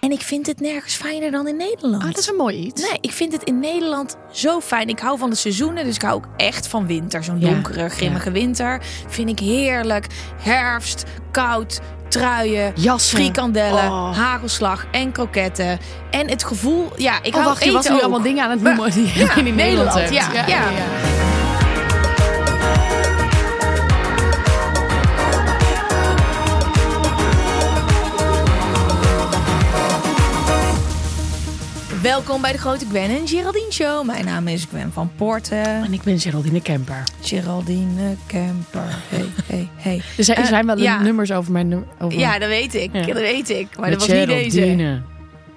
En ik vind het nergens fijner dan in Nederland. Ah, dat is een mooi iets. Nee, ik vind het in Nederland zo fijn. Ik hou van de seizoenen, dus ik hou ook echt van winter. Zo'n Ja, donkere, grimmige winter vind ik heerlijk. Herfst, koud, truien, Jassen. frikandellen, Oh. hagelslag en kroketten. En het gevoel, ja, ik Oh, hou wacht, je was nu ook. allemaal dingen aan het Maar- noemen die ja, in Nederland hebt. ja, ja. Welkom bij de Grote Gwen en Geraldine Show. Mijn naam is Gwen van Poorten. En ik ben Geraldine Kemper. Geraldine Kemper. Hey, hey, hey. Er zijn, er Eh, zijn wel ja. nummers over mijn... Over Ja, dat weet ik. Ja. Dat weet ik. Maar Met dat was niet deze. Geraldine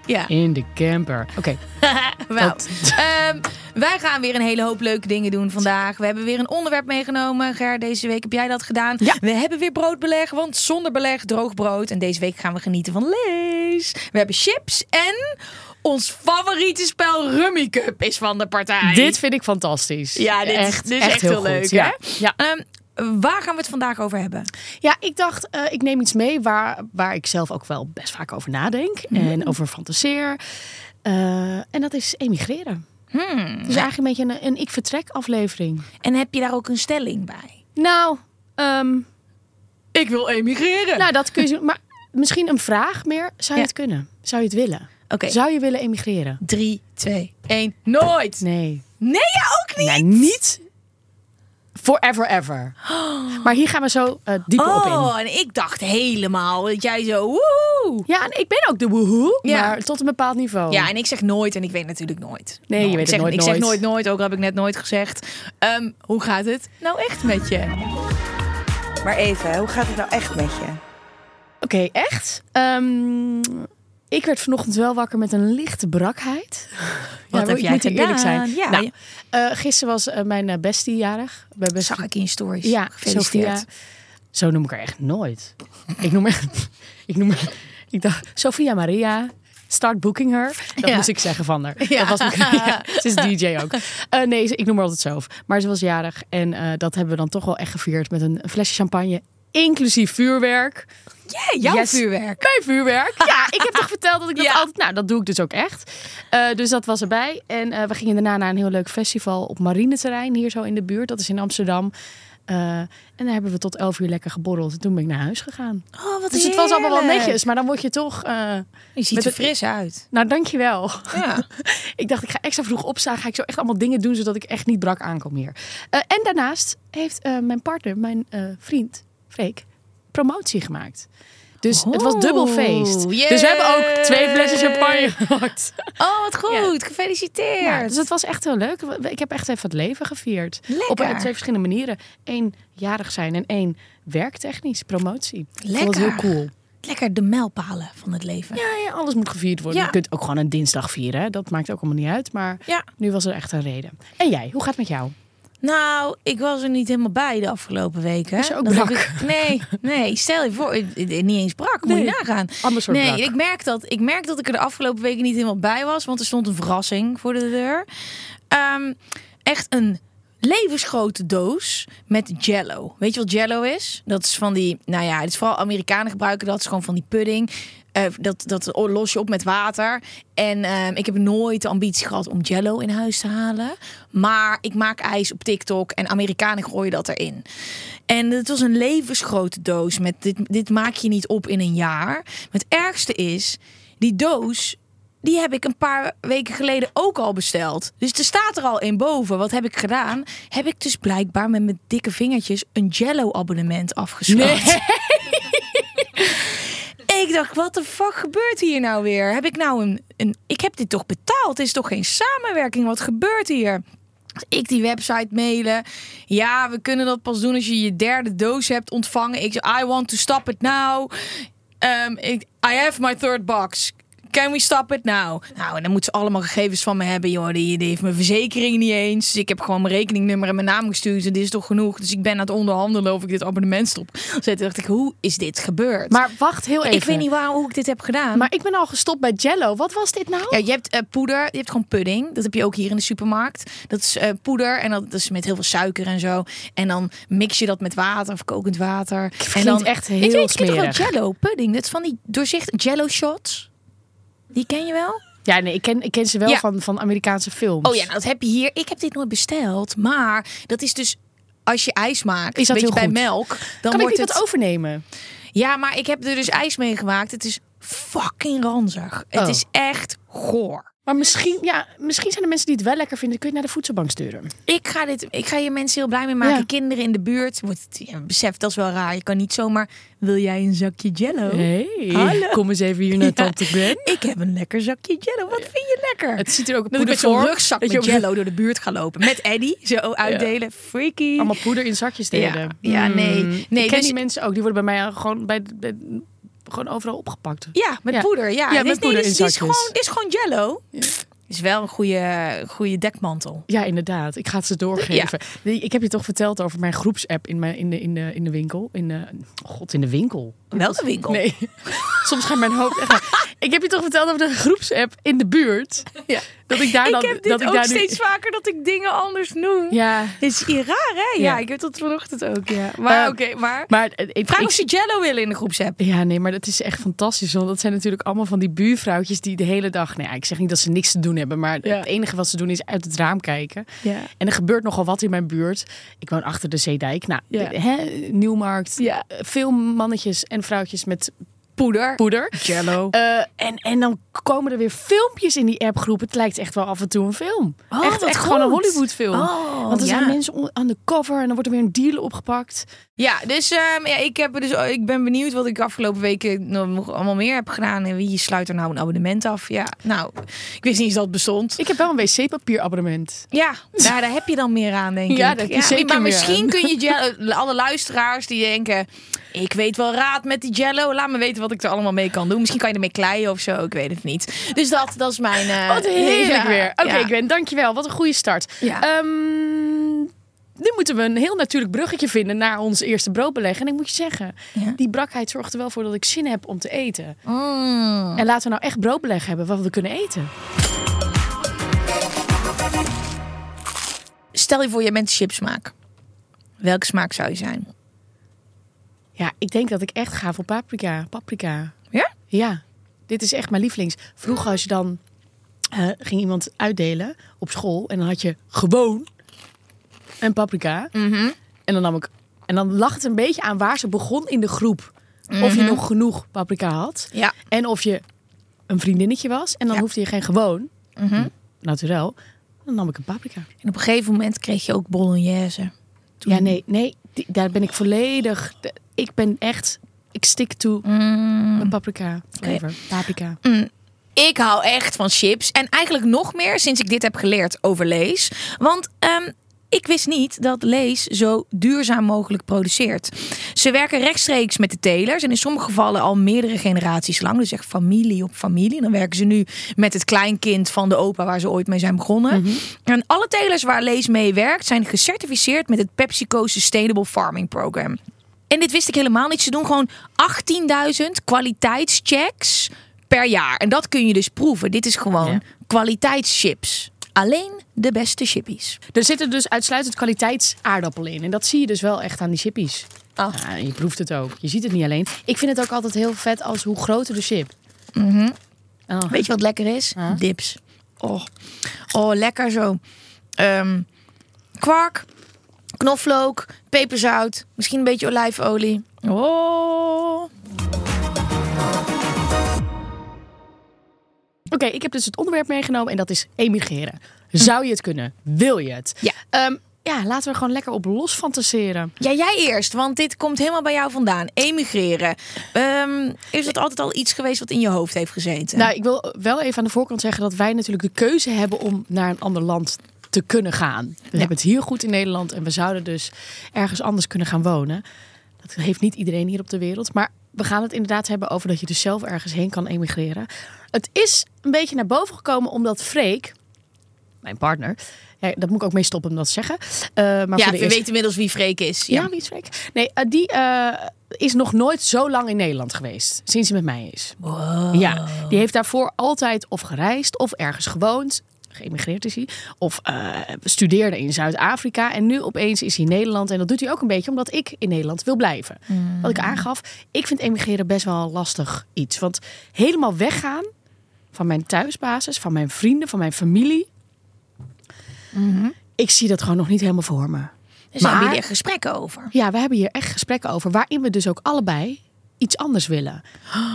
Ja. in de camper. Oké, Nou, Dat- ehm, wij gaan weer een hele hoop leuke dingen doen vandaag. We hebben weer een onderwerp meegenomen. Ger, deze week heb jij dat gedaan. Ja. We hebben weer broodbeleg, want zonder beleg droog brood. En deze week gaan we genieten van lees. We hebben chips en ons favoriete spel Rummy Cup is van de partij. dit vind ik fantastisch. ja, dit, echt, dit is echt, heel, leuk. Ja. Hè? Ja. Ehm, waar gaan we het vandaag over hebben? Ja, ik dacht, eh, ik neem iets mee waar, waar ik zelf ook wel best vaak over nadenk. En over fantaseer. Eh, en dat is emigreren. Het is eigenlijk een beetje een, een ik vertrek aflevering. En heb je daar ook een stelling bij? Nou, ehm, Ik wil emigreren. nou, dat kun je Maar misschien een vraag meer. Zou je Ja. het kunnen? Zou je het willen? Zou je willen emigreren? 3, 2, 1. Nooit. Nee. Nee, jij ook niet. Nou, niet forever ever. Maar hier gaan we zo eh, dieper op in. Oh, en ik dacht helemaal dat jij zo woe. Ja, en ik ben ook de woehoe, Ja. maar tot een bepaald niveau. Ja, en ik zeg nooit en ik weet natuurlijk nooit. Nee, je weet ik het zeg, nooit, Ik zeg nooit. nooit nooit, ook al heb ik net nooit gezegd. Ehm, hoe gaat het nou echt met je? Maar even, hoe gaat het nou echt met je? Oké, echt? Ehm, ik werd vanochtend wel wakker met een lichte brakheid. Wat Ja, heb ik jij moet eerlijk zijn. Ja. Nou, eh, gisteren was eh, mijn uh, bestie jarig. Bij bestie... Zag ik in je stories. Ja, Gefeliciteerd. Sophia. Zo noem ik haar echt nooit. ik noem haar... ik noem haar... Ik dacht, Sophia Maria... Start booking her. Dat Ja. moest ik zeggen van haar. Ja. Dat was, ja, ze is DJ ook. Eh, nee, ik noem haar altijd zo. Maar ze was jarig. En eh, dat hebben we dan toch wel echt gevierd met een flesje champagne. Inclusief vuurwerk. Ja, jouw Yes. vuurwerk. Mijn vuurwerk. Ja, ik heb toch verteld dat ik dat Ja. altijd... Nou, dat doe ik dus ook echt. Eh, dus dat was erbij. En eh, we gingen daarna naar een heel leuk festival op Marineterrein. Hier zo in de buurt. Dat is in Amsterdam. Eh, en daar hebben we tot 11 uur lekker geborreld. En toen ben ik naar huis gegaan. Oh, wat Dus het was allemaal wel netjes. Maar dan word je toch... Je ziet er het- fris uit. nou, dankjewel. Ja. ik dacht, ik ga extra vroeg opstaan. Ga ik zo echt allemaal dingen doen, zodat ik echt niet brak aankom hier. En daarnaast heeft mijn partner, mijn vriend, Freek, promotie gemaakt. Dus het was dubbel feest. Oh, Dus we hebben ook twee flesjes champagne gehad. Oh, wat goed. Gefeliciteerd. Ja, dus het was echt heel leuk. Ik heb echt even het leven gevierd. Lekker. Op twee verschillende manieren. Eén jarig zijn en één werktechnisch, promotie. Ik vond het Lekker. heel cool. Lekker de mijlpalen van het leven. Ja, ja, alles moet gevierd worden. Je kunt ook gewoon een dinsdag vieren. Hè? Dat maakt ook allemaal niet uit. Maar Ja. nu was er echt een reden. En jij, hoe gaat het met jou? Nou, ik was er niet helemaal bij de afgelopen weken. Je ook brak? ik- nee, nee, stel je voor, niet eens brak, moet je nagaan. Ander soort nee, brak. ik merk, dat, ik merk dat ik er de afgelopen weken niet helemaal bij was, want er stond een verrassing voor de deur. Ehm, echt een levensgrote doos met jello. Weet je wat jello is? Dat is van die, nou ja, het is vooral Amerikanen gebruiken dat. is gewoon van die pudding. Eh, dat, dat los je op met water. En ehm, ik heb nooit de ambitie gehad om jello in huis te halen. Maar ik maak ijs op TikTok en Amerikanen gooien dat erin. En het was een levensgrote doos. Met dit, dit maak je niet op in een jaar. Het ergste is, die doos die heb ik een paar weken geleden ook al besteld. Dus er staat er al in boven. Wat heb ik gedaan? Heb ik dus blijkbaar met mijn dikke vingertjes een Jello-abonnement afgesloten. ik dacht, wat de fuck gebeurt hier nou weer? Heb ik nou een, een... Ik heb dit toch betaald? Het is toch geen samenwerking? Wat gebeurt hier? Ik die website mailen. Ja, we kunnen dat pas doen als je je derde doos hebt ontvangen. Ik I want to stop it now. Ik, I have my third box. Can we stop it now? Nou, en dan moeten ze allemaal gegevens van me hebben. Joh, die, die heeft mijn verzekering niet eens. Dus ik heb gewoon mijn rekeningnummer en mijn naam gestuurd. En dit is toch genoeg. Dus ik ben aan het onderhandelen of ik dit abonnement stop. Dus toen dacht ik, hoe is dit gebeurd? Maar wacht heel even. ik weet niet waar, hoe ik dit heb gedaan. Maar ik ben al gestopt bij Jello. Wat was dit nou? Ja, je hebt eh, poeder, je hebt gewoon pudding. Dat heb je ook hier in de supermarkt. Dat is eh, poeder en dat is met heel veel suiker en zo. En dan mix je dat met water of kokend water. en dan echt heel Weet smerig. toch wel Jello pudding? Dat is van die doorzicht Jello shots. Die ken je wel? Ja, nee, ik ken, ik ken ze wel Ja. van, van Amerikaanse films. Oh ja, nou, dat heb je hier. Ik heb dit nooit besteld, maar dat is dus als je ijs maakt, Is dat je, heel bij melk, dan kan ik wordt niet het wat overnemen? Ja, maar ik heb er dus ijs mee gemaakt. Het is fucking ranzig. Het Oh. is echt goor. Maar misschien, ja, misschien zijn er mensen die het wel lekker vinden. Kun je naar de voedselbank sturen. Ik ga, dit, ik ga hier mensen heel blij mee maken. Ja. Kinderen in de buurt. Wordt het, ja, besef, dat is wel raar. Je kan niet zomaar... Wil jij een zakje jello? Hey, Hallo. kom eens even hier naar Tante Gwen. Ik heb een lekker zakje jello. Wat vind je lekker? Het ziet er ook ik met poeder zo'n voor. rugzak met je jello door de buurt ga lopen. Met Eddie. Zo uitdelen. Freaky. Allemaal poeder in zakjes delen. Ja, ja, nee. Mm. Nee, ik ken dus- die mensen ook. Die worden bij mij gewoon, bij, bij, gewoon overal opgepakt. Ja, met Ja. poeder. Ja, Ja, Dit- met nee, poeder dit is- in is gewoon, is gewoon jello. Is wel een goede, goede dekmantel. Ja, inderdaad. Ik ga het ze doorgeven. Nee, Ik heb je toch verteld over mijn groepsapp in, mijn, in, de, in, de, in de winkel. In de, God, in de winkel. Welke winkel? Nee, soms gaat mijn hoofd echt... Ik heb je toch verteld over de groepsapp in de buurt. Ja. Dat ik daar Ik dan... heb dit dat ik ook daar nu- steeds vaker dat ik dingen anders noem. Ja, Is hier raar, hè? Ja, Ja. ik heb dat vanochtend ook, ja. Maar Eh, oké, maar... maar eh, ik, Vraag ik- of ze jello willen in de groepsapp. Ja, nee, maar dat is echt fantastisch. Want dat zijn natuurlijk allemaal van die buurvrouwtjes die de hele dag... Nou ja, ik zeg niet dat ze niks te doen hebben. Maar Ja. het enige wat ze doen is uit het raam kijken. Ja. En er gebeurt nogal wat in mijn buurt. Ik woon achter de Zeedijk. Nou, hè, Nieuwmarkt. Ja. Veel mannetjes en vrouwtjes met Poeder. poeder. Jello. Eh, en, en dan komen er weer filmpjes in die appgroep. Het lijkt echt wel af en toe een film. Oh, echt echt gewoon een. Hollywoodfilm. Oh, Want er ja. zijn mensen aan de cover en dan wordt er weer een deal opgepakt. Ja, dus, ehm, ja, ik, heb dus ik ben benieuwd wat ik afgelopen weken nog allemaal meer heb gedaan. En wie sluit er nou een abonnement af? Ja, nou, ik wist niet eens dat het bestond. Ik heb wel een wc-papierabonnement. Ja, nou, daar heb je dan meer aan, denk ik. Ja, daar heb je zeker maar misschien kun je alle luisteraars die denken... Ik weet wel raad met die jello. Laat me weten wat ik er allemaal mee kan doen. Misschien kan je ermee kleien of zo. Ik weet het niet. Dus dat, dat is mijn... eh, Wat heerlijk ja, weer. Oké, ja. Gwen, dankjewel. Wat een goede start. Ja. Ehm, nu moeten we een heel natuurlijk bruggetje vinden naar ons eerste broodbeleg. En ik moet je zeggen, Ja. die brakheid zorgt er wel voor dat ik zin heb om te eten. Mm. En laten we nou echt broodbeleg hebben wat we kunnen eten. Stel je voor, je bent chipsmaak. Welke smaak zou je zijn? Ja, ik denk dat ik echt ga voor paprika. Paprika. Ja? Ja, dit is echt mijn lievelings. Vroeger als je dan eh, ging iemand uitdelen op school en dan had je gewoon een paprika. Mhm. En dan nam ik en dan lag het een beetje aan waar ze begon in de groep. Of je nog genoeg paprika had Ja. en of je een vriendinnetje was en dan Ja. hoefde je geen gewoon, Mhm. naturel. Dan nam ik een paprika. En op een gegeven moment kreeg je ook bolognese. Ja, nee, nee, die- daar ben ik volledig. Ik ben echt. Ik stick to Mm. een paprika flavor. Paprika. Ik hou echt van chips. En eigenlijk nog meer sinds ik dit heb geleerd over Lees. Want ehm, ik wist niet dat Lees zo duurzaam mogelijk produceert. Ze werken rechtstreeks met de telers. En in sommige gevallen al meerdere generaties lang. Dus echt familie op familie. Dan werken ze nu met het kleinkind van de opa waar ze ooit mee zijn begonnen. En alle telers waar Lees mee werkt zijn gecertificeerd met het PepsiCo Sustainable Farming Program. En dit wist ik helemaal niet. Ze doen gewoon 18.000 kwaliteitschecks per jaar. En dat kun je dus proeven. Dit is gewoon Ja. kwaliteitschips. Alleen de beste chippies. Er zitten dus uitsluitend kwaliteitsaardappelen in. En dat zie je dus wel echt aan die chippies. Oh. Ja, je proeft het ook. Je ziet het niet alleen. Ik vind het ook altijd heel vet als hoe groter de chip. Oh. Weet je wat lekker is? Huh? Dips. Oh. oh, lekker zo. Ehm, kwark, knoflook, peperzout, misschien een beetje olijfolie. Oh. Oké, ik heb dus het onderwerp meegenomen en dat is emigreren. Zou je het kunnen? Wil je het? Ja. Ehm, ja, laten we gewoon lekker op los fantaseren. Ja, jij eerst, want dit komt helemaal bij jou vandaan. Emigreren. Ehm, is dat altijd al iets geweest wat in je hoofd heeft gezeten? Nou, ik wil wel even aan de voorkant zeggen dat wij natuurlijk de keuze hebben om naar een ander land te kunnen gaan. We hebben het hier goed in Nederland en we zouden dus ergens anders kunnen gaan wonen. Dat heeft niet iedereen hier op de wereld. Maar we gaan het inderdaad hebben over dat je dus zelf ergens heen kan emigreren. Het is een beetje naar boven gekomen omdat Freek, mijn partner, ja, dat moet ik ook mee stoppen om dat te zeggen. Eh, maar ja, we eerste- weten inmiddels wie Freek is. Ja, Ja. wie is Freek? Nee, eh, die eh, is nog nooit zo lang in Nederland geweest. Sinds hij met mij is. Ja, die heeft daarvoor altijd of gereisd of ergens gewoond. Geëmigreerd is hij. Of eh, studeerde in Zuid-Afrika. En nu opeens is hij in Nederland. En dat doet hij ook een beetje omdat ik in Nederland wil blijven. Wat ik aangaf, ik vind emigreren best wel lastig iets. Want helemaal weggaan van mijn thuisbasis, van mijn vrienden, van mijn familie. Ik zie dat gewoon nog niet helemaal voor me. Dus hebben Maar- jullie er gesprekken over. Ja, we hebben hier echt gesprekken over waarin we dus ook allebei iets anders willen.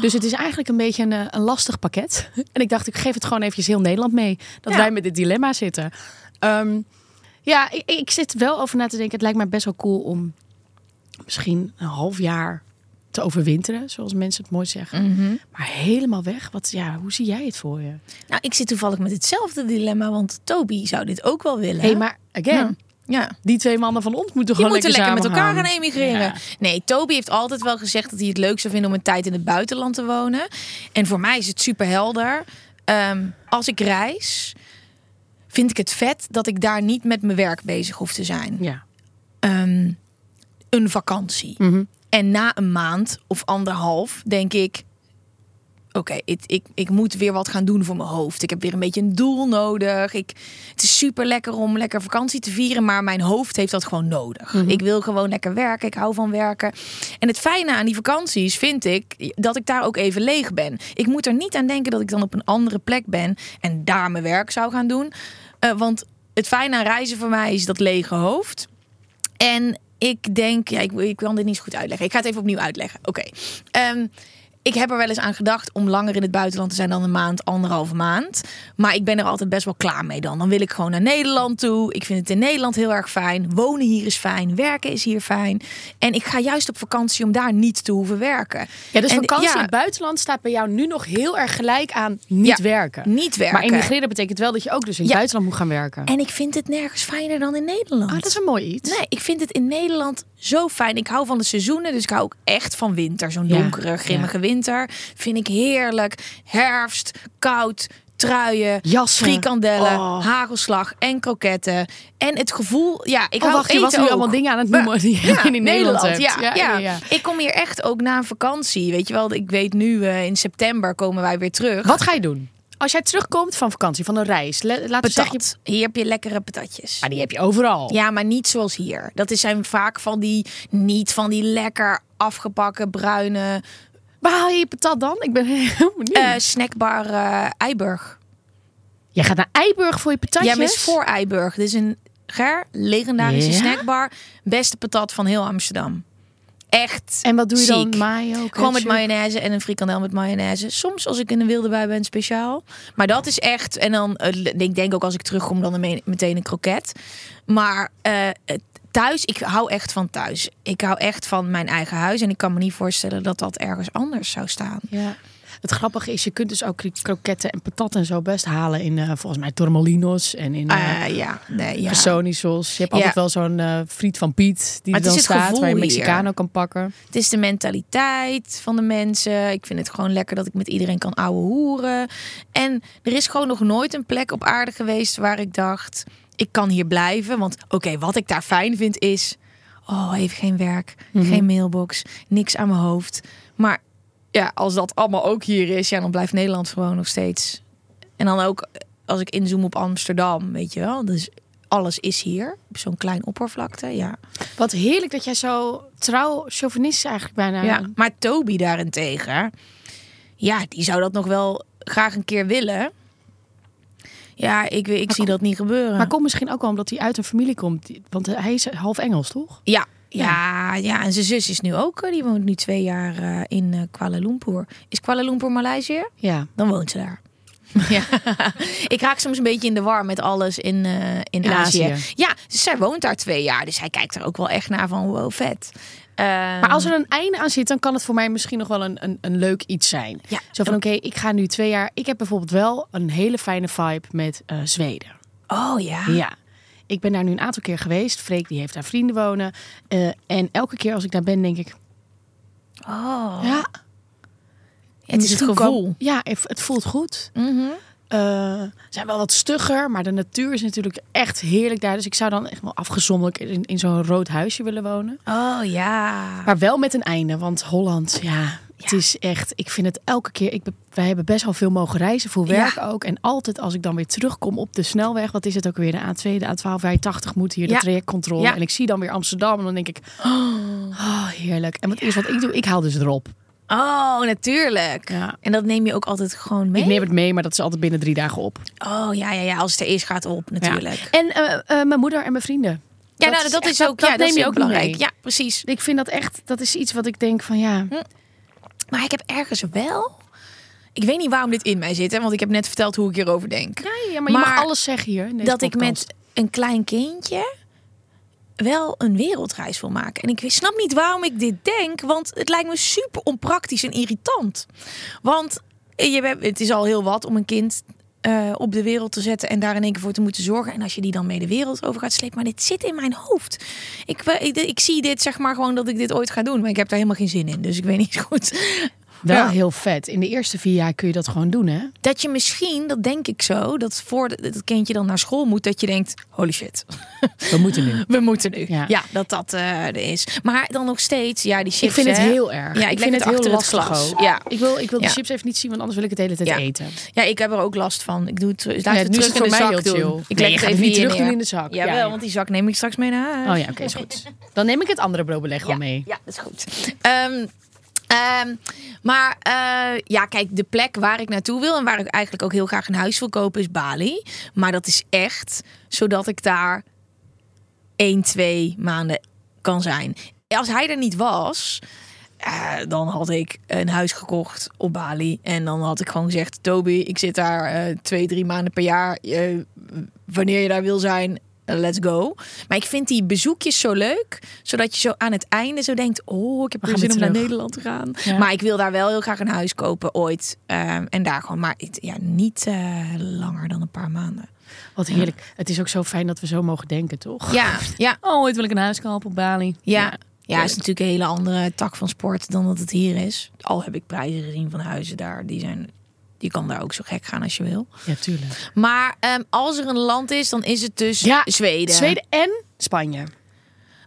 Dus het is eigenlijk een beetje een, eh, een lastig pakket. En ik dacht, ik geef het gewoon eventjes heel Nederland mee. Dat Ja. wij met dit dilemma zitten. Ehm, ja, ik, ik zit wel over na te denken. Het lijkt mij best wel cool om misschien een half jaar te overwinteren. Zoals mensen het mooi zeggen. Maar helemaal weg. Wat, ja, hoe zie jij het voor je? Nou, ik zit toevallig met hetzelfde dilemma, want Toby zou dit ook wel willen. Hé, hey, maar again. ja. Die twee mannen van ons moeten Die gewoon moeten lekker met elkaar gaan emigreren. Ja. Nee, Toby heeft altijd wel gezegd dat hij het leuk zou vinden om een tijd in het buitenland te wonen. En voor mij is het super helder. Ehm, als ik reis, vind ik het vet dat ik daar niet met mijn werk bezig hoef te zijn. Ja. Ehm, een vakantie. Mhm. En na een maand of anderhalf denk ik. Oké, ik, ik moet weer wat gaan doen voor mijn hoofd. Ik heb weer een beetje een doel nodig. Ik, het is super lekker om lekker vakantie te vieren, maar mijn hoofd heeft dat gewoon nodig. Ik wil gewoon lekker werken. Ik hou van werken. En het fijne aan die vakanties vind ik dat ik daar ook even leeg ben. Ik moet er niet aan denken dat ik dan op een andere plek ben en daar mijn werk zou gaan doen. Eh, want het fijne aan reizen voor mij is dat lege hoofd. En ik denk, ja, ik, ik kan dit niet zo goed uitleggen. Ik ga het even opnieuw uitleggen. Oké. Ehm, ik heb er wel eens aan gedacht om langer in het buitenland te zijn dan een maand, anderhalve maand. Maar ik ben er altijd best wel klaar mee dan. Dan wil ik gewoon naar Nederland toe. Ik vind het in Nederland heel erg fijn. Wonen hier is fijn. Werken is hier fijn. En ik ga juist op vakantie om daar niet te hoeven werken. Ja, dus En vakantie ja, in het buitenland staat bij jou nu nog heel erg gelijk aan niet Ja, werken. Niet werken. Maar emigreren betekent wel dat je ook dus in het Ja. buitenland moet gaan werken. En ik vind het nergens fijner dan in Nederland. Ah, dat is een mooi iets. Nee, ik vind het in Nederland zo fijn. Ik hou van de seizoenen, dus ik hou ook echt van winter. Zo'n donkere, grimmige winter vind ik heerlijk. Herfst, koud, truien, Jassen. frikandellen, Oh. hagelslag en kroketten. En het gevoel, ja, ik Oh, hou wacht, je was eten nu ook. allemaal dingen aan het Maar- noemen die Ja, in Nederland hebt. Ja, ja, Ja, ja, ja. Ik kom hier echt ook na een vakantie. Weet je wel, ik weet nu eh, in september komen wij weer terug. Wat ga je doen? Als jij terugkomt van vakantie, van een reis, laten we zeggen... Je... Hier heb je lekkere patatjes. Maar die heb je overal. Ja, maar niet zoals hier. Dat is- zijn vaak van die, niet van die lekker afgepakken bruine Waar haal je je patat dan? Ik ben heel benieuwd. eh, snackbar eh Eiburg. jij gaat naar Eiburg voor je patatjes? Ja, is voor Eiburg. Dit is een ger, legendarische Ja? snackbar. Beste patat van heel Amsterdam. Echt. En wat doe je dan? Mayo, Gewoon met ketchup? mayonaise en een frikandel met mayonaise. Soms als ik in een wilde bui ben, speciaal. Maar dat is echt... En dan, eh, ik denk ook als ik terugkom, dan me- meteen een kroket. Maar het- thuis, ik hou echt van thuis. Ik hou echt van mijn eigen huis. En ik kan me niet voorstellen dat dat ergens anders zou staan. Ja. Het grappige is, je kunt dus ook kroketten en patat en zo best halen in, eh, volgens mij, Tormolinos en in uh, ja, nee, ja. Personisos. Je hebt Ja. altijd wel zo'n eh, friet van Piet die Maar er dan staat, waar je hier. Mexicano kan pakken. Het is de mentaliteit van de mensen. Ik vind het gewoon lekker dat ik met iedereen kan ouwe hoeren. En er is gewoon nog nooit een plek op aarde geweest waar ik dacht, ik kan hier blijven. Want oké, wat ik daar fijn vind is, oh, even geen werk, geen mailbox, niks aan mijn hoofd. Maar ja, als dat allemaal ook hier is, ja, dan blijft Nederland gewoon nog steeds. En dan ook als ik inzoom op Amsterdam, weet je wel. Dus alles is hier, op zo'n klein oppervlakte, ja. Wat heerlijk dat jij zo trouw chauvinistisch eigenlijk bijna... Ja, maar Toby daarentegen, ja, die zou dat nog wel graag een keer willen. Ja, ik, weet- ik zie dat niet gebeuren. Maar komt misschien ook wel omdat hij uit een familie komt. Want hij is half Engels, toch? Ja, ja, ja, en zijn zus is nu ook, eh, die woont nu twee jaar eh, in eh, Kuala Lumpur. Is Kuala Lumpur Maleisië? Ja. Dan woont ze daar. ja. Ik raak soms een beetje in de war met alles in, in, In Azië. Azië. Ja, dus zij woont daar twee jaar. Dus hij kijkt er ook wel echt naar van, wow, vet. Eh, Maar als er een einde aan zit, dan kan het voor mij misschien nog wel een, een, een leuk iets zijn. Ja. Zo van, oké, ik ga nu twee jaar... Ik heb bijvoorbeeld wel een hele fijne vibe met eh, Zweden. Oh ja. Ja. Ik ben daar nu een aantal keer geweest. Freek die heeft daar vrienden wonen. Eh, en elke keer als ik daar ben, denk ik... Oh. Ja, het is het gevoel. Ja, het voelt goed. Mhm. Ze zijn wel wat stugger, maar de natuur is natuurlijk echt heerlijk daar. Dus ik zou dan echt wel afgezonderd in, in zo'n rood huisje willen wonen. Oh ja. Maar wel met een einde, want Holland, ja, het is echt... Ik vind het elke keer... Ik, wij hebben best wel veel mogen reizen voor werk Ja. ook. En altijd als ik dan weer terugkom op de snelweg... Wat is het ook weer? De A2, de A12, A80 moet hier, de Ja. trajectcontrole. En ik zie dan weer Amsterdam en dan denk ik... Oh, heerlijk. En wat is wat ik doe? Ik haal dus erop. Oh, natuurlijk. Ja. En dat neem je ook altijd gewoon mee? Ik neem het mee, maar dat is altijd binnen drie dagen op. Oh ja, ja, ja. Als het er is, gaat op natuurlijk. En eh, eh, mijn moeder en mijn vrienden. Ja, nou, dat echt- is ook, ja, dat neem is je ook ook belangrijk. mee. Ja, precies. Ik vind dat echt, dat is iets wat ik denk van ja. Maar ik heb ergens wel... Ik weet niet waarom dit in mij zit, hè, want ik heb net verteld hoe ik hierover denk. Nee, ja, maar, je mag alles zeggen hier. dat ik met een klein kindje wel een wereldreis wil maken. En ik snap niet waarom ik dit denk, want het lijkt me super onpraktisch en irritant. Want je bent, het is al heel wat om een kind eh, op de wereld te zetten en daar in één keer voor te moeten zorgen. En als je die dan mee de wereld over gaat slepen, maar dit zit in mijn hoofd. Ik, ik, ik zie dit zeg maar gewoon dat ik dit ooit ga doen, maar ik heb daar helemaal geen zin in. Dus ik weet niet goed. Wel Ja. heel vet. In de eerste vier jaar kun je dat gewoon doen, hè? Dat je misschien, dat denk ik zo, dat voor het kindje dan naar school moet, dat je denkt, holy shit. We moeten nu. We moeten nu. Ja. Ja, dat dat eh, er is. Maar dan nog steeds, ja, die chips. Ik vind het heel erg. Ja, ik, vind het het heel achter lastig het. Ja. Ik wil, ik wil de chips even niet zien, want anders wil ik het de hele tijd eten. ja, ik heb er ook last van. Ik doe het, laat het nu is terug in de zak doen. Ik leg het even niet terug in de zak. Jawel, Ja, ja. want die zak neem ik straks mee naar huis. Oh ja, oké, is goed. Dan neem ik het andere broodbeleg wel mee. Ja, dat is goed. Ehm, maar eh, ja, kijk, de plek waar ik naartoe wil en waar ik eigenlijk ook heel graag een huis wil kopen is Bali. Maar dat is echt zodat ik daar één, twee maanden kan zijn. Als hij er niet was, eh, dan had ik een huis gekocht op Bali. En dan had ik gewoon gezegd, Toby, ik zit daar eh, twee, drie maanden per jaar. Wanneer je daar wil zijn, let's go. Maar ik vind die bezoekjes zo leuk, zodat je zo aan het einde zo denkt, oh, ik heb weer gaan zin om naar. Nederland te gaan. Ja. Maar ik wil daar wel heel graag een huis kopen ooit. Ehm, en daar gewoon, maar ja, niet eh, langer dan een paar maanden. Wat heerlijk. Het is ook zo fijn dat we zo mogen denken, toch? Ja, ja, Oh, ooit wil ik een huis kopen op Bali. ja. Ja, is natuurlijk een hele andere tak van sport dan dat het hier is. Al heb ik prijzen gezien van huizen daar. Die zijn, je kan daar ook zo gek gaan als je wil. Ja, tuurlijk. Maar ehm, als er een land is, dan is het dus Ja, Zweden. Zweden en Spanje.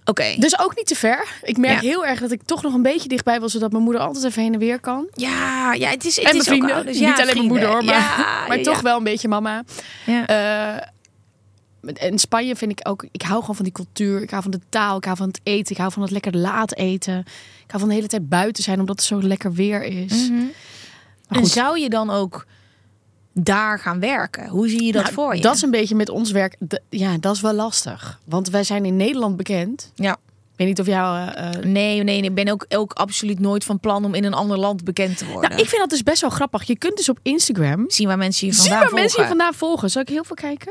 Oké. Dus ook niet te ver. Ik merk Ja. heel erg dat ik toch nog een beetje dichtbij wil, zodat mijn moeder altijd even heen en weer kan. Ja, ja, het is, het en is mijn vrienden. ook ouders. niet alleen mijn moeder hoor, maar, maar toch wel een beetje mama. Ja. Eh, en Spanje vind ik ook, ik hou gewoon van die cultuur. Ik hou van de taal, ik hou van het eten, ik hou van het lekker laat eten. Ik hou van de hele tijd buiten zijn, omdat het zo lekker weer is. Maar en zou je dan ook daar gaan werken? Hoe zie je dat nou, voor je? Dat is een beetje met ons werk. ja, dat is wel lastig. Want wij zijn in Nederland bekend. Ja. Ik weet niet of jou... eh, eh, Nee, nee, nee, ik ben ook, ook absoluut nooit van plan om in een ander land bekend te worden. nou, ik vind dat dus best wel grappig. Je kunt dus op Instagram... Zien waar mensen je vandaan waar volgen. mensen je vandaan volgen. Zal ik heel veel kijken?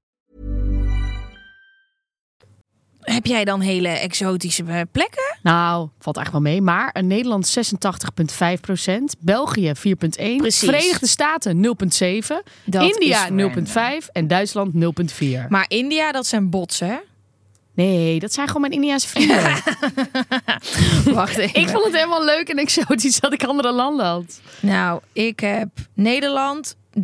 Heb jij dan hele exotische eh, plekken? Nou, valt eigenlijk wel mee. Maar een Nederland 86,5 procent. België 4,1. Precies. Verenigde Staten 0,7. Dat is India random. 0,5. En Duitsland 0,4. Maar India, dat zijn bots, hè? Nee, dat zijn gewoon mijn Indiaanse vrienden. Wacht even. ik vond het helemaal leuk en exotisch dat ik andere landen had. Nou, ik heb Nederland 93,7.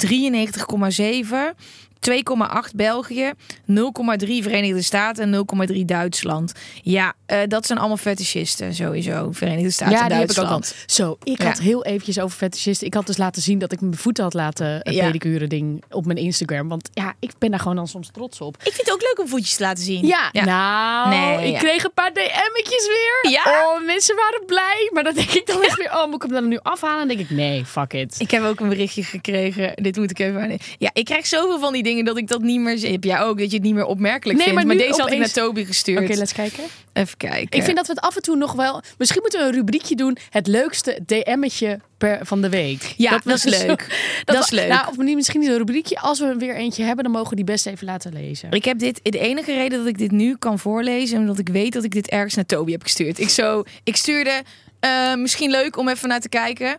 2,8 België, 0,3 Verenigde Staten en 0,3 Duitsland. Ja, eh, dat zijn allemaal fetischisten sowieso. Verenigde Staten ja, en die heb ik ook al. Duitsland. Zo, ik Ja. had heel eventjes over fetischisten. Ik had dus laten zien dat ik mijn voeten had laten Ja. pedicure ding op mijn Instagram. Want ja, ik ben daar gewoon dan soms trots op. Ik vind het ook leuk om voetjes te laten zien. Ja, nou, Nee, ik kreeg een paar DM'tjes weer. Ja? Oh, mensen waren blij. Maar dan denk ik dan echt weer, oh, moet ik hem dan nu afhalen? En dan denk ik, nee, fuck it. Ik heb ook een berichtje gekregen. Dit moet ik even aan. Ja, ik krijg zoveel van die dingen dat ik dat niet meer zie. Heb jij ook dat je het niet meer opmerkelijk Nee, vindt? maar deze had ik opeens- naar Toby gestuurd. Oké, let's kijken. Even kijken. Ik vind dat we het af en toe nog wel... Misschien moeten we een rubriekje doen. Het leukste DM'tje per van de week. Ja, dat is zo- leuk. Dat is we- leuk. Nou, of misschien niet een rubriekje. Als we er weer eentje hebben, dan mogen we die best even laten lezen. Ik heb dit, de enige reden dat ik dit nu kan voorlezen, omdat ik weet dat ik dit ergens naar Toby heb gestuurd. Ik, zo, ik stuurde, eh, misschien leuk om even naar te kijken.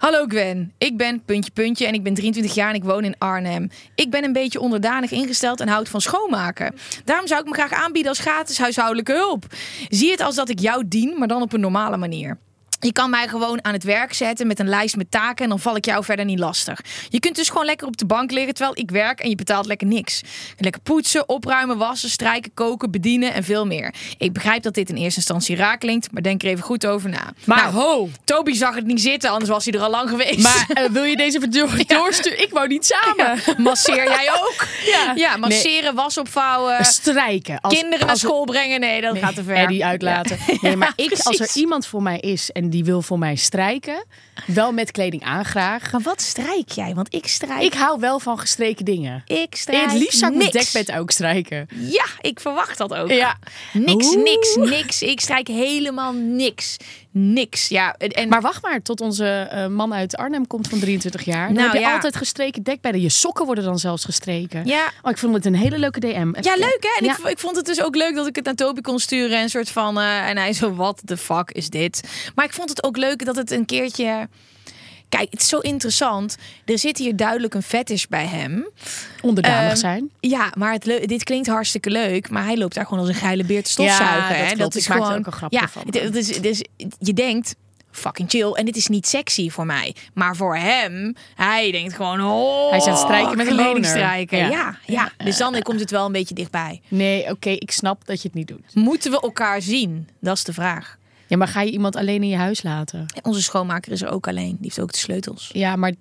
Hallo Gwen, ik ben puntje puntje en ik ben 23 jaar en ik woon in Arnhem. Ik ben een beetje onderdanig ingesteld en houd van schoonmaken. Daarom zou ik me graag aanbieden als gratis huishoudelijke hulp. Zie het als dat ik jou dien, maar dan op een normale manier. Je kan mij gewoon aan het werk zetten met een lijst met taken en dan val ik jou verder niet lastig. Je kunt dus gewoon lekker op de bank liggen terwijl ik werk en je betaalt lekker niks. Lekker poetsen, opruimen, wassen, strijken, koken, bedienen en veel meer. Ik begrijp dat dit in eerste instantie raar klinkt, maar denk er even goed over na. Maar Nou, ho! Toby zag het niet zitten, anders was hij er al lang geweest. Maar eh, wil je deze door, doorsturen? Ik wou niet samen. masseer jij ook? Ja. Ja, masseren, was opvouwen, Strijken. Als, kinderen naar school brengen. Nee, dat gaat te ver. Uitlaten. Nee, maar ik, als er iemand voor mij is en die wil voor mij strijken, wel met kleding aan graag. Maar wat strijk jij? Want ik strijk. Ik hou wel van gestreken dingen. ik strijk. Het liefst zou ik mijn dekbed ook strijken. Ja, ik verwacht dat ook. Ja. Niks, Oeh. niks, niks. Ik strijk helemaal niks. Niks. Ja, en, Maar wacht maar, tot onze eh, man uit Arnhem komt van 23 jaar. Dan Nou, heb je ja. altijd gestreken dekbedden. Je sokken worden dan zelfs gestreken. Ja. Oh, ik vond het een hele leuke DM. Ja, leuk hè? En Ja. ik, ik vond het dus ook leuk dat ik het naar Toby kon sturen. En een soort van. eh, en hij zo, wat de fuck is dit? Maar ik vond het ook leuk dat het een keertje. Kijk, het is zo interessant. Er zit hier duidelijk een fetish bij hem. Onderdanig Ehm, zijn. Ja, maar het dit klinkt hartstikke leuk. Maar hij loopt daar gewoon als een geile beer te stofzuigen. Ja, dat hè? Ik maakte er ook een grapje ja, van. het- is- dus je denkt, fucking chill. En dit is niet sexy voor mij. Maar voor hem, hij denkt gewoon... Oh, Hij is aan het strijken met een boner. strijken. Ja. Ja, ja, Dus dan komt het wel een beetje dichtbij. Nee, oké, ik snap dat je het niet doet. Moeten we elkaar zien? Dat is de vraag. Ja, maar ga je iemand alleen in je huis laten? Onze schoonmaker is er ook alleen. Die heeft ook de sleutels. Ja, maar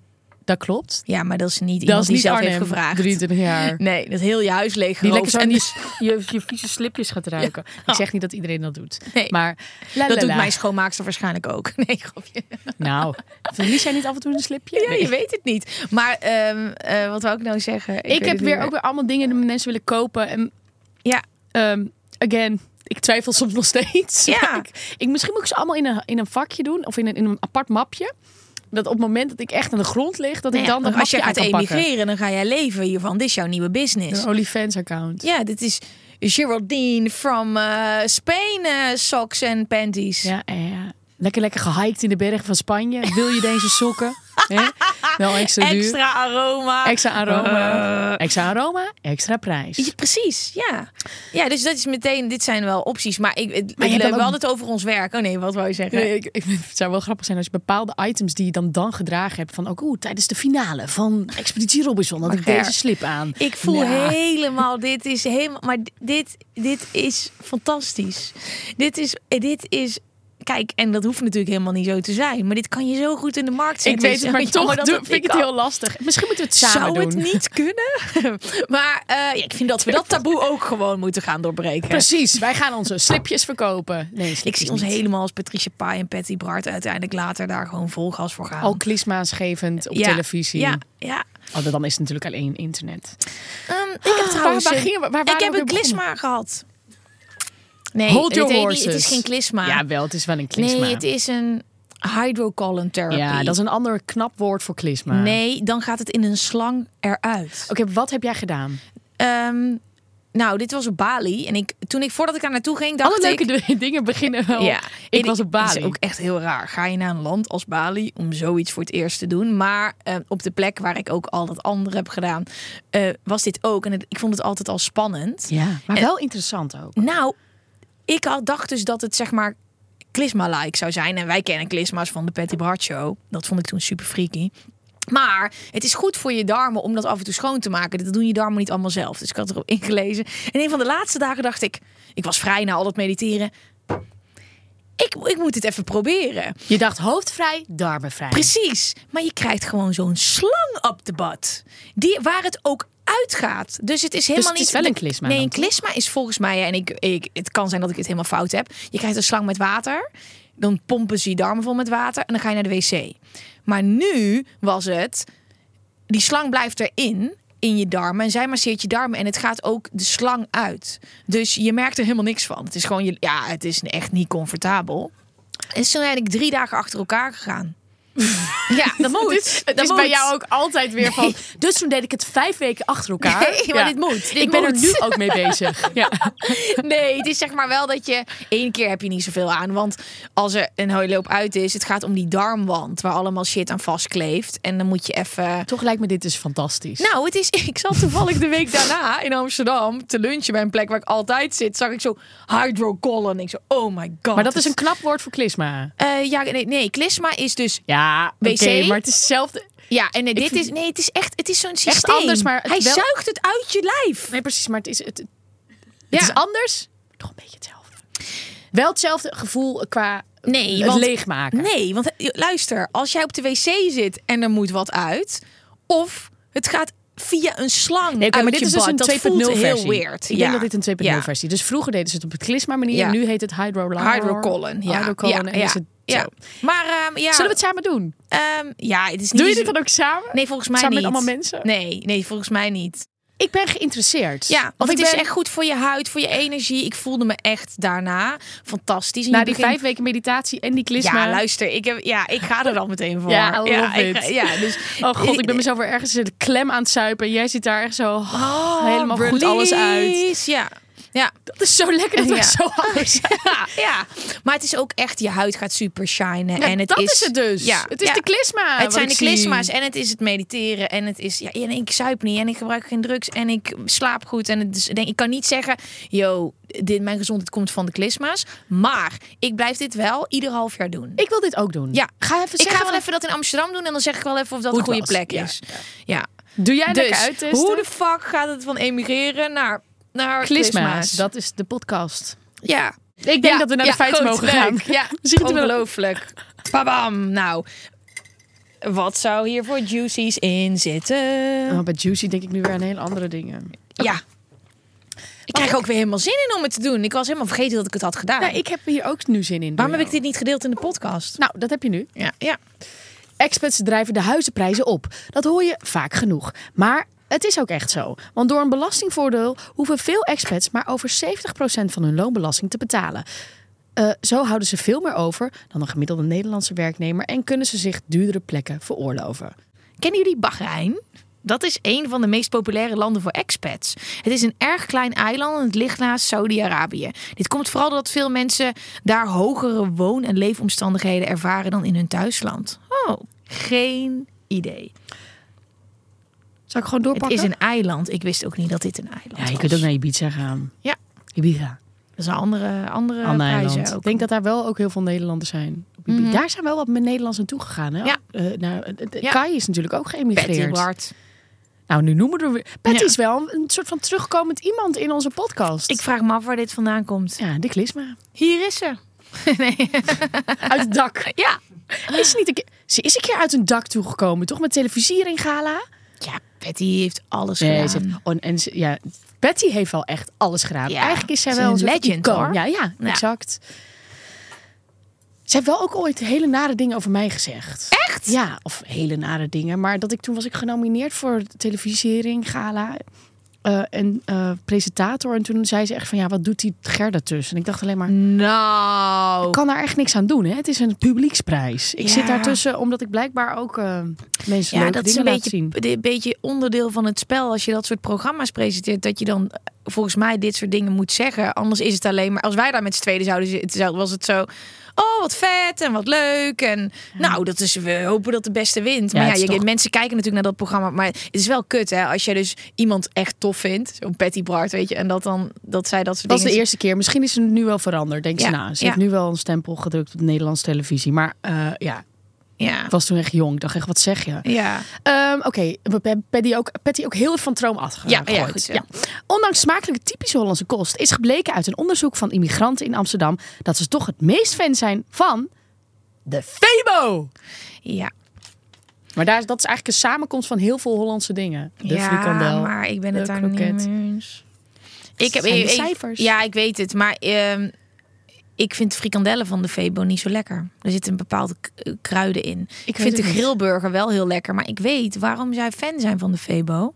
dat klopt. Ja, maar dat is niet Dat iemand is die niet zelf Arnhem, heeft gevraagd. 23 jaar. Nee, dat heel je huis leeg Die lekker en die, je, je vieze slipjes gaat ruiken. Ik zeg niet dat iedereen dat doet. Nee. Maar la, Dat la, doet la. mijn schoonmaakster waarschijnlijk ook. Nee, grapje. Nou, verlies jij niet af en toe een slipje? Ja, Nee. je weet het niet. Maar ehm, eh, wat wou ik nou zeggen? Ik, heb weer meer. ook weer allemaal dingen die mensen willen kopen. En Ja, ehm, again, ik twijfel soms nog steeds. Ja. ik, ik, misschien moet ik ze allemaal in een, in een vakje doen. Of in een, in een apart mapje. Dat op het moment dat ik echt aan de grond lig, dat ik dan dat als je gaat pakken. emigreren, dan ga jij leven hiervan. Dit is jouw nieuwe business. Een OnlyFans account. Ja, dit is Geraldine from eh, Spain socks en panties. Ja, ja. Lekker lekker gehiked in de bergen van Spanje. Wil je deze sokken? Wel extra duur. Extra aroma. Extra aroma. Eh. extra aroma, extra prijs. Ja, precies, ja. Ja, dus dat is meteen, dit zijn wel opties. Maar ik, het, Maar we hadden het over ons werk. Oh nee, wat wou je zeggen? Nee, ik, ik, het zou wel grappig zijn als je bepaalde items die je dan, dan gedragen hebt. Van ook oeh, tijdens de finale van Expeditie Robinson had ik deze slip aan. Ik voel Ja. helemaal, dit is helemaal, maar dit, dit is fantastisch. Dit is, dit is, kijk, en dat hoeft natuurlijk helemaal niet zo te zijn, maar dit kan je zo goed in de markt Ik zetten. weet het, maar toch dat doe- vind ik het kan. heel lastig. Misschien moeten we het samen Zou doen. het niet kunnen? maar eh, ja, ik vind dat we dat taboe ook gewoon moeten gaan doorbreken. Precies, wij gaan onze slipjes verkopen. Nee, Ik slipjes zie ons niet. helemaal als Patricia Pai en Patty Bart uiteindelijk later daar gewoon vol gas voor gaan. Al klisma's gevend op Ja, televisie. Ja, ja. Oh, dan is het natuurlijk alleen internet. Ehm, ik heb trouwens waar waar waren ik heb een klisma gehad. Nee, Hold het, your niet- het is geen klisma. Ja, wel, het is wel een klisma. Nee, het is een hydrocolon therapy. Ja, dat is een ander knap woord voor klisma. Nee, dan gaat het in een slang eruit. Oké, wat heb jij gedaan? Ehm, nou, dit was op Bali. En ik, toen ik, voordat ik daar naartoe ging, dacht Alle ik... leuke dingen beginnen wel. Ja, ik was op Het Bali. is ook echt heel raar. Ga je naar een land als Bali om zoiets voor het eerst te doen? Maar eh, op de plek waar ik ook al dat andere heb gedaan, eh, was dit ook. En het- ik vond het altijd al spannend. Ja, maar En- wel interessant ook. Nou, ik had dacht dus dat het zeg maar klisma-like zou zijn. En wij kennen klisma's van de Patty Bart Show. Dat vond ik toen super freaky. Maar het is goed voor je darmen om dat af en toe schoon te maken. Dat doen je darmen niet allemaal zelf. Dus ik had erop ingelezen. En een van de laatste dagen dacht ik... Ik was vrij na al dat mediteren. Ik, ik moet dit even proberen. Je dacht hoofdvrij, darmenvrij. Precies. Maar je krijgt gewoon zo'n slang op de bad. Die, waar het ook uitgaat. Dus het is helemaal het is niet... wel een klisma Nee, een klisma is volgens mij... En ik, ik, het kan zijn dat ik het helemaal fout heb. Je krijgt een slang met water. Dan pompen ze je darmen vol met water. En dan ga je naar de wc. Maar nu was het... Die slang blijft erin in je darmen en zij masseert je darmen en het gaat ook de slang uit. Dus je merkt er helemaal niks van. Het is gewoon ja, het is echt niet comfortabel. En toen ben ik drie dagen achter elkaar gegaan. ja, dat moet. Dat is bij jou ook altijd weer van. Dus toen deed ik het vijf weken achter elkaar. Nee, maar dit moet. Dit ik ben er nu ook mee bezig. Ja. Nee, het is zeg maar wel dat je één keer heb je niet zoveel aan, want als er een hooiloop uit is, het gaat om die darmwand waar allemaal shit aan vastkleeft en dan moet je even. Toch lijkt me dit dus fantastisch. Nou, het is. Ik zat toevallig de week daarna in Amsterdam te lunchen bij een plek waar ik altijd zit. Zag ik zo hydrocolon. Ik zo, oh my god. maar dat is een knap woord voor klisma. Eh, ja, nee, nee, klisma is dus. Ja, WC? oké, maar het is hetzelfde. Ja, en nee, dit vind- is. Nee, het is echt. Het is zo'n systeem. anders, maar het hij wel- zuigt het uit je lijf. Nee, precies, maar het is, het, het Ja. is anders. Toch een beetje hetzelfde. Wel hetzelfde gevoel qua Nee, het want- leegmaken. Nee, want eh, luister, als jij op de wc zit en er moet wat uit, of het gaat via een slang Nee, maar dit je is dus bad, een dat 2.0 voelt versie. heel weird. Ik ja. denk dat dit een 2.0 Ja. versie. Dus vroeger deden ze het op het klisma manier. Ja. Nu heet het hydro Hydrocolon, ja. Hydrocolon ja, en ja, is het ja. zo. Maar ehm, ja, Zullen we het samen doen? ehm, ja, het is niet Doe je dit dan ook samen? Nee, volgens mij Samen niet. met allemaal mensen? Nee, nee, volgens mij niet. Ik ben geïnteresseerd. Ja, Of want het is echt goed voor je huid, voor je energie. Ik voelde me echt daarna fantastisch. Na die vijf weken meditatie en die klisma. Ja, luister, ik, heb, ja, ik ga er dan meteen voor. Ja, love ik ga- ja, dus, Oh god, ik ben mezelf weer ergens in de klem aan het zuipen. En jij zit daar echt zo oh, helemaal goed alles uit. Ja, ja. Dat is zo lekker dat we Ja. zo anders zijn. ja, ja. Maar het is ook echt, je huid gaat super shinen. En het dat is, is het dus. Ja, het is de klisma. Het zijn de klisma's en het is het mediteren en het is ja en ik zuip niet en ik gebruik geen drugs en ik slaap goed en het is, denk ik kan niet zeggen yo dit mijn gezondheid komt van de klisma's maar ik blijf dit wel ieder half jaar doen. Ik wil dit ook doen. ja, Ga even ik ga wel even dat in Amsterdam doen en dan zeg ik wel even of dat een goede was. plek is. Ja. Doe jij Dus uittesten? hoe de fuck gaat het van emigreren naar naar Klisma's. Dat is de podcast. Ja. Ik denk dat we naar de feiten mogen leuk. gaan. Ja, ongelooflijk. Babam. Nou, wat zou hier voor juicies in zitten? Oh, bij Juicy denk ik nu weer aan hele andere dingen. Ja. Ik krijg ook weer helemaal zin in om het te doen. Ik was helemaal vergeten dat ik het had gedaan. Ja, ik heb hier ook nu zin in. Waarom heb ik dit niet gedeeld in de podcast? Nou, dat heb je nu. Ja, ja. Expats drijven de huizenprijzen op. Dat hoor je vaak genoeg. Maar het is ook echt zo. Want door een belastingvoordeel hoeven veel expats maar over 70% van hun loonbelasting te betalen. Eh, zo houden ze veel meer over dan een gemiddelde Nederlandse werknemer en kunnen ze zich duurdere plekken veroorloven. Kennen jullie Bahrein? Dat is een van de meest populaire landen voor expats. Het is een erg klein eiland en het ligt naast Saudi-Arabië. Dit komt vooral doordat veel mensen daar hogere woon- en leefomstandigheden ervaren dan in hun thuisland. Oh, geen idee. Zal ik gewoon Het doorpakken? is een eiland. Ik wist ook niet dat dit een eiland Ja, je was. kunt ook naar Ibiza gaan. Ja. Ibiza. Dat is een andere, andere Ander prijzen eiland. ook. Ik denk dat daar wel ook heel veel Nederlanders zijn. Op Ibiza. Daar zijn wel wat met Nederlands naartoe gegaan. Hè? Ja. Nou, Ja. Kai is natuurlijk ook geëmigreerd. Bart. Nou, nu noemen we er weer. Patty Ja. is wel een, een soort van terugkomend iemand in onze podcast. Ik vraag me af waar dit vandaan komt. Ja, de klisma. Hier is ze. nee. Uit het dak. Ja. Is ze, niet een keer, ze is een keer uit een dak toegekomen, toch? Met televisiering gala. Ja, Betty heeft alles Nee, gedaan. heeft- en ze, ja, Betty heeft wel echt alles gedaan. Ja, Eigenlijk is zij wel een legend, hoor. Ja, ja, Ja. exact. Ze heeft wel ook ooit hele nare dingen over mij gezegd. Echt? Ja, of hele nare dingen. Maar dat ik toen was ik genomineerd voor televisiering gala. Eh, en eh, presentator. En toen zei ze echt van ja, wat doet die Gerda tussen? En ik dacht alleen maar, Nou. ik kan daar echt niks aan doen. Hè? Het is een publieksprijs. Ik Ja. zit daartussen omdat ik blijkbaar ook eh, mensen Ja, leuke dat is dingen een laat beetje, zien. een beetje onderdeel van het spel. Als je dat soort programma's presenteert, dat je dan volgens mij dit soort dingen moet zeggen. Anders is het alleen maar als wij daar met z'n tweeën zouden zitten, was het zo. Oh, wat vet en wat leuk. En nou, dat is, we hopen dat de beste wint. Maar ja, je, toch- mensen kijken natuurlijk naar dat programma. Maar het is wel kut, hè? Als je dus iemand echt tof vindt, zo'n Patty Bart, weet je, en dat dan dat zij dat soort Dat was de eerste keer. Misschien is het nu wel veranderd. Denk Ja, ze na. Ze ja. heeft nu wel een stempel gedrukt op de Nederlandse televisie. Maar eh, ja, Ja. ik was toen echt jong. Ik dacht echt, wat zeg je? Ja. Ehm, Oké, we hebben Patty ook, Patty ook heel van troom afgegooid. Ja, ja, goed zo. Ondanks smakelijke typische Hollandse kost is gebleken uit een onderzoek van immigranten in Amsterdam dat ze toch het meest fan zijn van de Febo. Ja. Maar daar, dat is eigenlijk een samenkomst van heel veel Hollandse dingen. De ja, frikandel. maar ik ben het daar niet mee eens. Ik heb ik- cijfers. Ja, ik weet het, maar ehm, ik vind de frikandellen van de Febo niet zo lekker. Er zitten bepaalde eh, kruiden in. Ik, vind de grillburger wel heel lekker, maar ik weet waarom zij fan zijn van de Febo.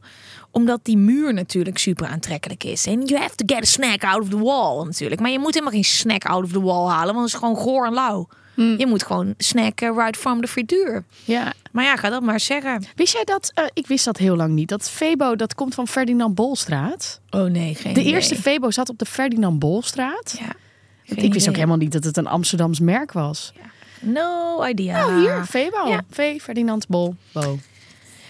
Omdat die muur natuurlijk super aantrekkelijk is. En you have to get a snack out of the wall natuurlijk. Maar je moet helemaal geen snack out of the wall halen, want het is gewoon goor en lauw. Hmm. Je moet gewoon snacken right from the frituur. Ja. Maar ja, ga dat maar zeggen. Wist jij dat? eh, ik wist dat heel lang niet. Dat Febo, dat komt van Ferdinand Bolstraat. Oh nee, geen De idee. eerste Febo zat op de Ferdinand Bolstraat. Ja. Ik wist ook helemaal niet dat het een Amsterdams merk was. No idea. Nou, hier, Febo. Ja. V. Ferdinand Bol. Bo.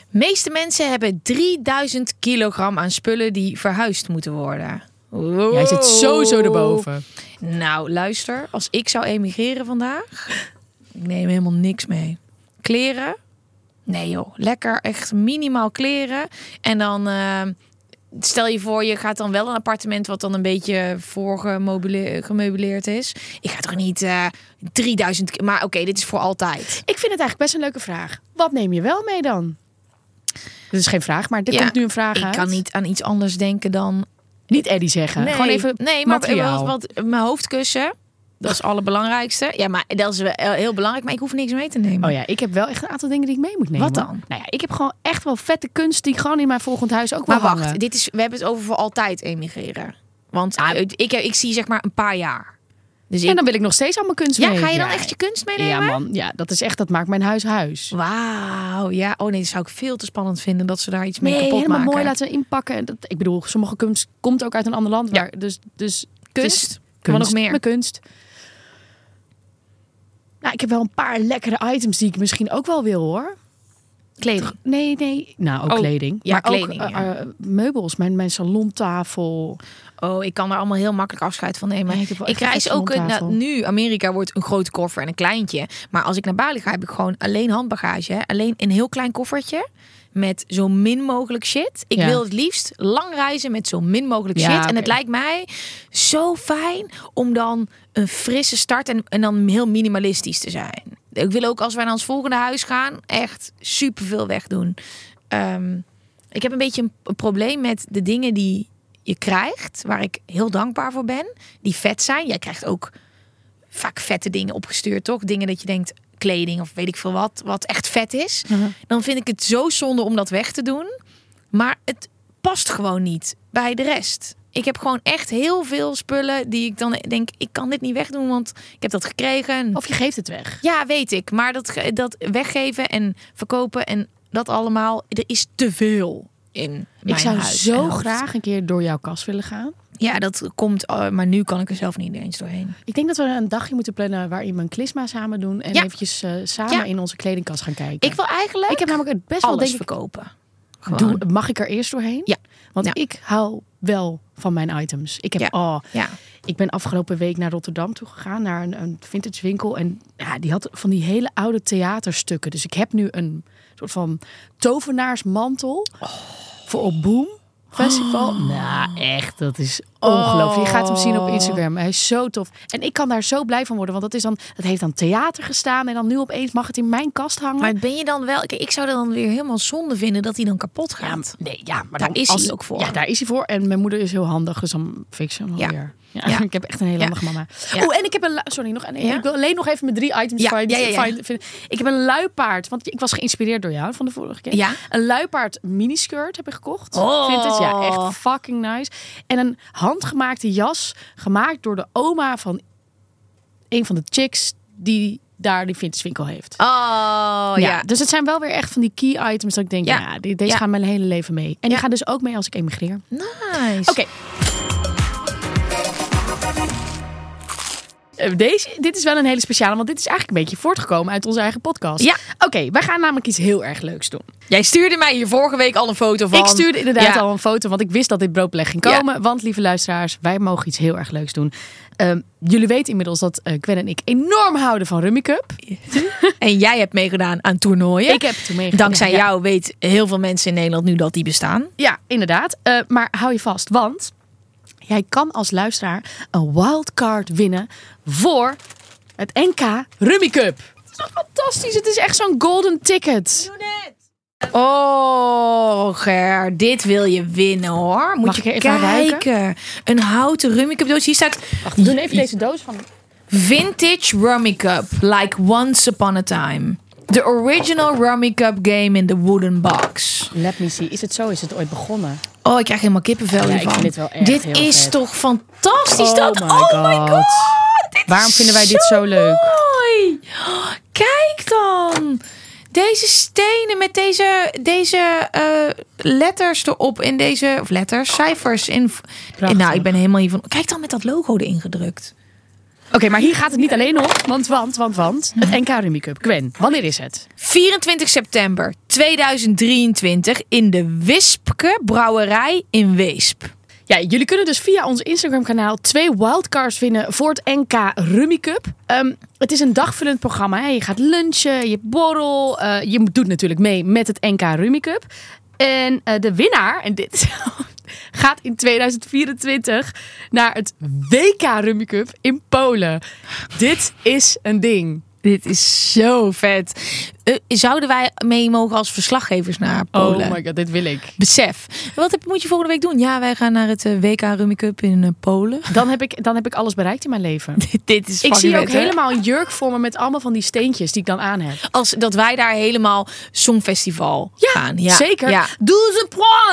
meeste mensen hebben 3000 kilogram aan spullen die verhuisd moeten worden. Wow. Jij zit sowieso erboven. Nou, luister. Als ik zou emigreren vandaag, ik neem helemaal niks mee. Kleren? Nee joh, lekker echt minimaal kleren. En dan eh, stel je voor, je gaat dan wel een appartement wat dan een beetje voorgemeubileerd is. Ik ga toch niet eh 3000, ki- maar oké, dit is voor altijd. Ik vind het eigenlijk best een leuke vraag. Wat neem je wel mee dan? Dat is geen vraag, maar er Ja, komt nu een vraag Ik uit. kan niet aan iets anders denken dan Niet Eddie zeggen. Gewoon even nee, maar materiaal. wat, wat, mijn hoofdkussen. Dat is het allerbelangrijkste. Ja, maar dat is wel heel belangrijk. Maar ik hoef niks mee te nemen. Oh ja, ik heb wel echt een aantal dingen die ik mee moet nemen. Wat dan? Nou ja, ik heb gewoon echt wel vette kunst die gewoon in mijn volgend huis ook maar wel wacht, hangen. dit is, we hebben het over voor altijd emigreren. Want eh, ik, heb, ik zie zeg maar een paar jaar. Dus ik, En dan wil ik nog steeds al mijn kunst ja, mee. ga je dan echt je kunst meenemen? Ja man, ja, dat is echt, dat maakt mijn huis huis. Wauw, ja. Oh nee, dat zou ik veel te spannend vinden dat ze daar iets mee Nee, kapot helemaal maken. mooi laten inpakken. En Dat, ik bedoel, sommige kunst komt ook uit een ander land. Ja. Waar, dus, dus Kunst? is Wat nog meer? Mijn kunst. Nou, ik heb wel een paar lekkere items die ik misschien ook wel wil hoor. Kleding. Nee, nee. Nou, ook Oh, kleding. ja, maar kleding, ook ja. eh, eh, meubels. Mijn, mijn salontafel. Oh, ik kan er allemaal heel makkelijk afscheid van nemen. Nee, ik reis ook eh, nou, nu. Amerika wordt een grote koffer en een kleintje. Maar als ik naar Bali ga, heb ik gewoon alleen handbagage. Hè? Alleen een heel klein koffertje. Met zo min mogelijk shit. Ik Ja. wil het liefst lang reizen met zo min mogelijk Ja, shit. En het lijkt mij zo fijn om dan een frisse start en, en dan heel minimalistisch te zijn. Ik wil ook als wij naar ons volgende huis gaan, echt superveel wegdoen. Ehm, ik heb een beetje een, een probleem met de dingen die je krijgt, waar ik heel dankbaar voor ben, die vet zijn. Jij krijgt ook vaak vette dingen opgestuurd, toch? Dingen dat je denkt, kleding of weet ik veel wat, wat echt vet is. Dan vind ik het zo zonde om dat weg te doen. Maar het past gewoon niet bij de rest. Ik heb gewoon echt heel veel spullen die ik dan denk, ik kan dit niet wegdoen, want ik heb dat gekregen. Of je geeft het weg. Ja, weet ik. Maar dat, dat weggeven en verkopen en dat allemaal, er is te veel in mijn Ik zou huis zo graag een keer door jouw kast willen gaan. Ja, dat komt, eh, maar nu kan ik er zelf niet eens doorheen. Ik denk dat we een dagje moeten plannen waarin we een klisma samen doen. En Ja. eventjes eh, samen Ja. in onze kledingkast gaan kijken. Ik wil eigenlijk ik heb namelijk het best wel denk ik, verkopen. Doe, mag ik er eerst doorheen? Ja. Want Ja. ik hou wel van mijn items. Ik heb, Ja. oh, Ja. ik ben afgelopen week naar Rotterdam toe gegaan, naar een, een vintage winkel. En ja, die had van die hele oude theaterstukken. Dus ik heb nu een soort van tovenaarsmantel voor op Boom Festival. Nou, echt, dat is ongelooflijk. Je gaat hem zien op Instagram. Hij is zo tof. En ik kan daar zo blij van worden, want dat, is dan, dat heeft dan theater gestaan. En dan nu opeens mag het in mijn kast hangen. Maar ben je dan wel... Ik zou dan weer helemaal zonde vinden dat hij dan kapot Ja, gaat. nee, ja, maar Daar dan, is hij ook voor. Ja, daar is hij voor. En mijn moeder is heel handig, dus dan fix je hem Ja. alweer. Ja. Ja. ik heb echt een hele Ja. handige mama. Ja. Oh, en ik heb een... Sorry, nog een, Ja? ik wil alleen nog even mijn drie items Ja, vinden. Ik heb een luipaard, want ik was geïnspireerd door jou van de vorige keer. Ja? Een luipaard miniskirt heb ik gekocht. Oh. Vintage, ja, echt fucking nice. En een handgemaakte jas, gemaakt door de oma van een van de chicks die daar die vintage winkel heeft. Oh ja. Dus het zijn wel weer echt van die key items dat ik denk, ja, Ja. deze Ja. gaan mijn hele leven mee. En die gaan dus ook mee als ik emigreer. Nice. Oké. Deze, dit is wel een hele speciale, want dit is eigenlijk een beetje voortgekomen uit onze eigen podcast. Ja. Oké, wij gaan namelijk iets heel erg leuks doen. Jij stuurde mij hier vorige week al een foto van. Ik stuurde inderdaad Ja. al een foto, want ik wist dat dit broodbeleg ging Ja. komen. Want lieve luisteraars, wij mogen iets heel erg leuks doen. Ehm, jullie weten inmiddels dat eh Gwen en ik enorm houden van Rummy Cup. En jij hebt meegedaan aan toernooien. Ik heb toen meegedaan. Dankzij Ja. jou weet heel veel mensen in Nederland nu dat die bestaan. Ja, inderdaad. Eh, maar hou je vast, want jij kan als luisteraar een wildcard winnen voor het NK Rummy Cup. Het is toch fantastisch? Het is echt zo'n golden ticket. Oh, Ger, dit wil je winnen hoor. Moet Mag je ik even kijken. Een houten Rummy Cup doos. Hier staat We doen even deze doos van. Vintage Rummy Cup, like once upon a time. The original Rummy Cup game in the wooden box. Let me see. Is het zo? Is het ooit begonnen? Oh, ik krijg helemaal kippenvel Ja, hiervan. dit wel echt dit heel is vet. toch fantastisch Oh dat? my oh my God. dit Waarom vinden wij dit zo leuk? Mooi. Kijk dan. Deze stenen met deze, deze eh, letters erop in deze of letters, cijfers in. Prachtig. Nou, ik ben helemaal hiervan. Kijk dan met dat logo erin gedrukt. Oké, maar hier gaat het niet alleen om. Want, want, want, want. Het NK Rummy Cup. Gwen, wanneer is het? 24 september 2023 in de Wispke Brouwerij in Weesp. Ja, jullie kunnen dus via ons Instagram kanaal twee wildcards winnen voor het NK Rummy Cup. Ehm, het is een dagvullend programma. Hè. Je gaat lunchen, je borrel. eh, je doet natuurlijk mee met het NK Rummy Cup. En eh, de winnaar, en dit is- gaat in 2024 naar het WK Rummy Cup in Polen. Dit is een ding. Dit is zo vet. Eh, zouden wij mee mogen als verslaggevers naar Polen? Oh my god, dit wil ik. Besef. Wat heb, moet je volgende week doen? Ja, wij gaan naar het eh, WK Rummy Cup in eh, Polen. Dan heb, ik, dan heb ik alles bereikt in mijn leven. Dit is Ik zie ook hè? helemaal een jurk voor me met allemaal van die steentjes die ik dan aan heb. Als dat wij daar helemaal Songfestival gaan. Ja, Zeker. Ja. Doe ze!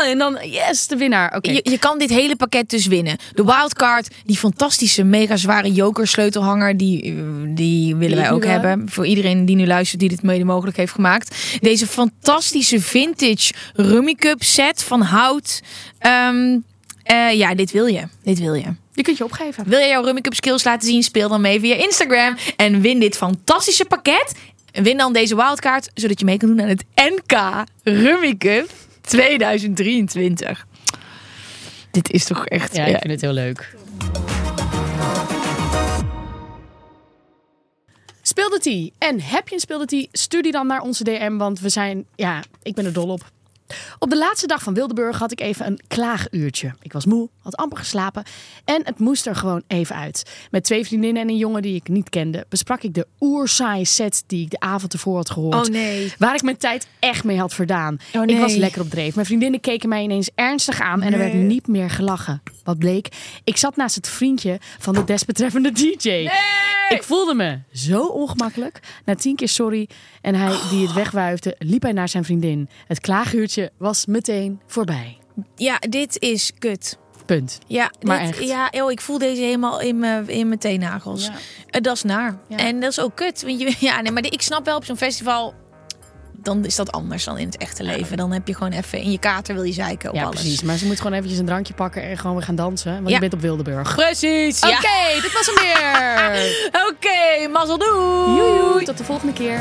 En dan, yes, de winnaar. Oké. Je, je kan dit hele pakket dus winnen. De wildcard, die fantastische, mega zware joker sleutelhanger, die, die willen wij ook hebben. Voor iedereen die nu luistert, die dit mede mogelijk heeft gemaakt. Deze fantastische vintage Rummy Cup set van hout. Ehm, eh, ja, dit wil je. Dit wil je. Je kunt je opgeven. Wil jij jouw Rummy Cup skills laten zien? Speel dan mee via Instagram. En win dit fantastische pakket. En win dan deze wildcard, zodat je mee kan doen aan het NK Rummy Cup 2023. Dit is toch echt... Ja, ik vind het heel leuk. Speelde tea. En heb je een speelde tea? Stuur die dan naar onze DM, want we zijn... Ja, ik ben er dol op. Op de laatste dag van Wildeburg had ik even een klaaguurtje. Ik was moe, had amper geslapen en het moest er gewoon even uit. Met twee vriendinnen en een jongen die ik niet kende, besprak ik de oersaaie set die ik de avond ervoor had gehoord. Oh, nee. Waar ik mijn tijd echt mee had verdaan. Oh, Ik was lekker op dreef. Mijn vriendinnen keken mij ineens ernstig aan en er werd niet meer gelachen. Wat bleek? Ik zat naast het vriendje van de desbetreffende DJ. Ik voelde me zo ongemakkelijk. Na tien keer sorry en hij die het wegwuifde, liep hij naar zijn vriendin. Het klaaguurtje was meteen voorbij. Ja, dit is kut. Punt. Ja, Maar dit- echt. ja oh, ik voel deze helemaal in mijn, in mijn teennagels. Ja. Eh, dat is naar. Ja. En dat is ook kut. Want je, ja, nee, maar ik snap wel op zo'n festival... Dan is dat anders dan in het echte leven. Dan heb je gewoon even in je kater wil je zeiken op Ja, alles. precies. Maar ze moet gewoon eventjes een drankje pakken en gewoon weer gaan dansen. Want Ja. je bent op Wildeburg. Precies. Oké, Ja. dit was hem weer. Oké, mazzel doei. Tot de volgende keer.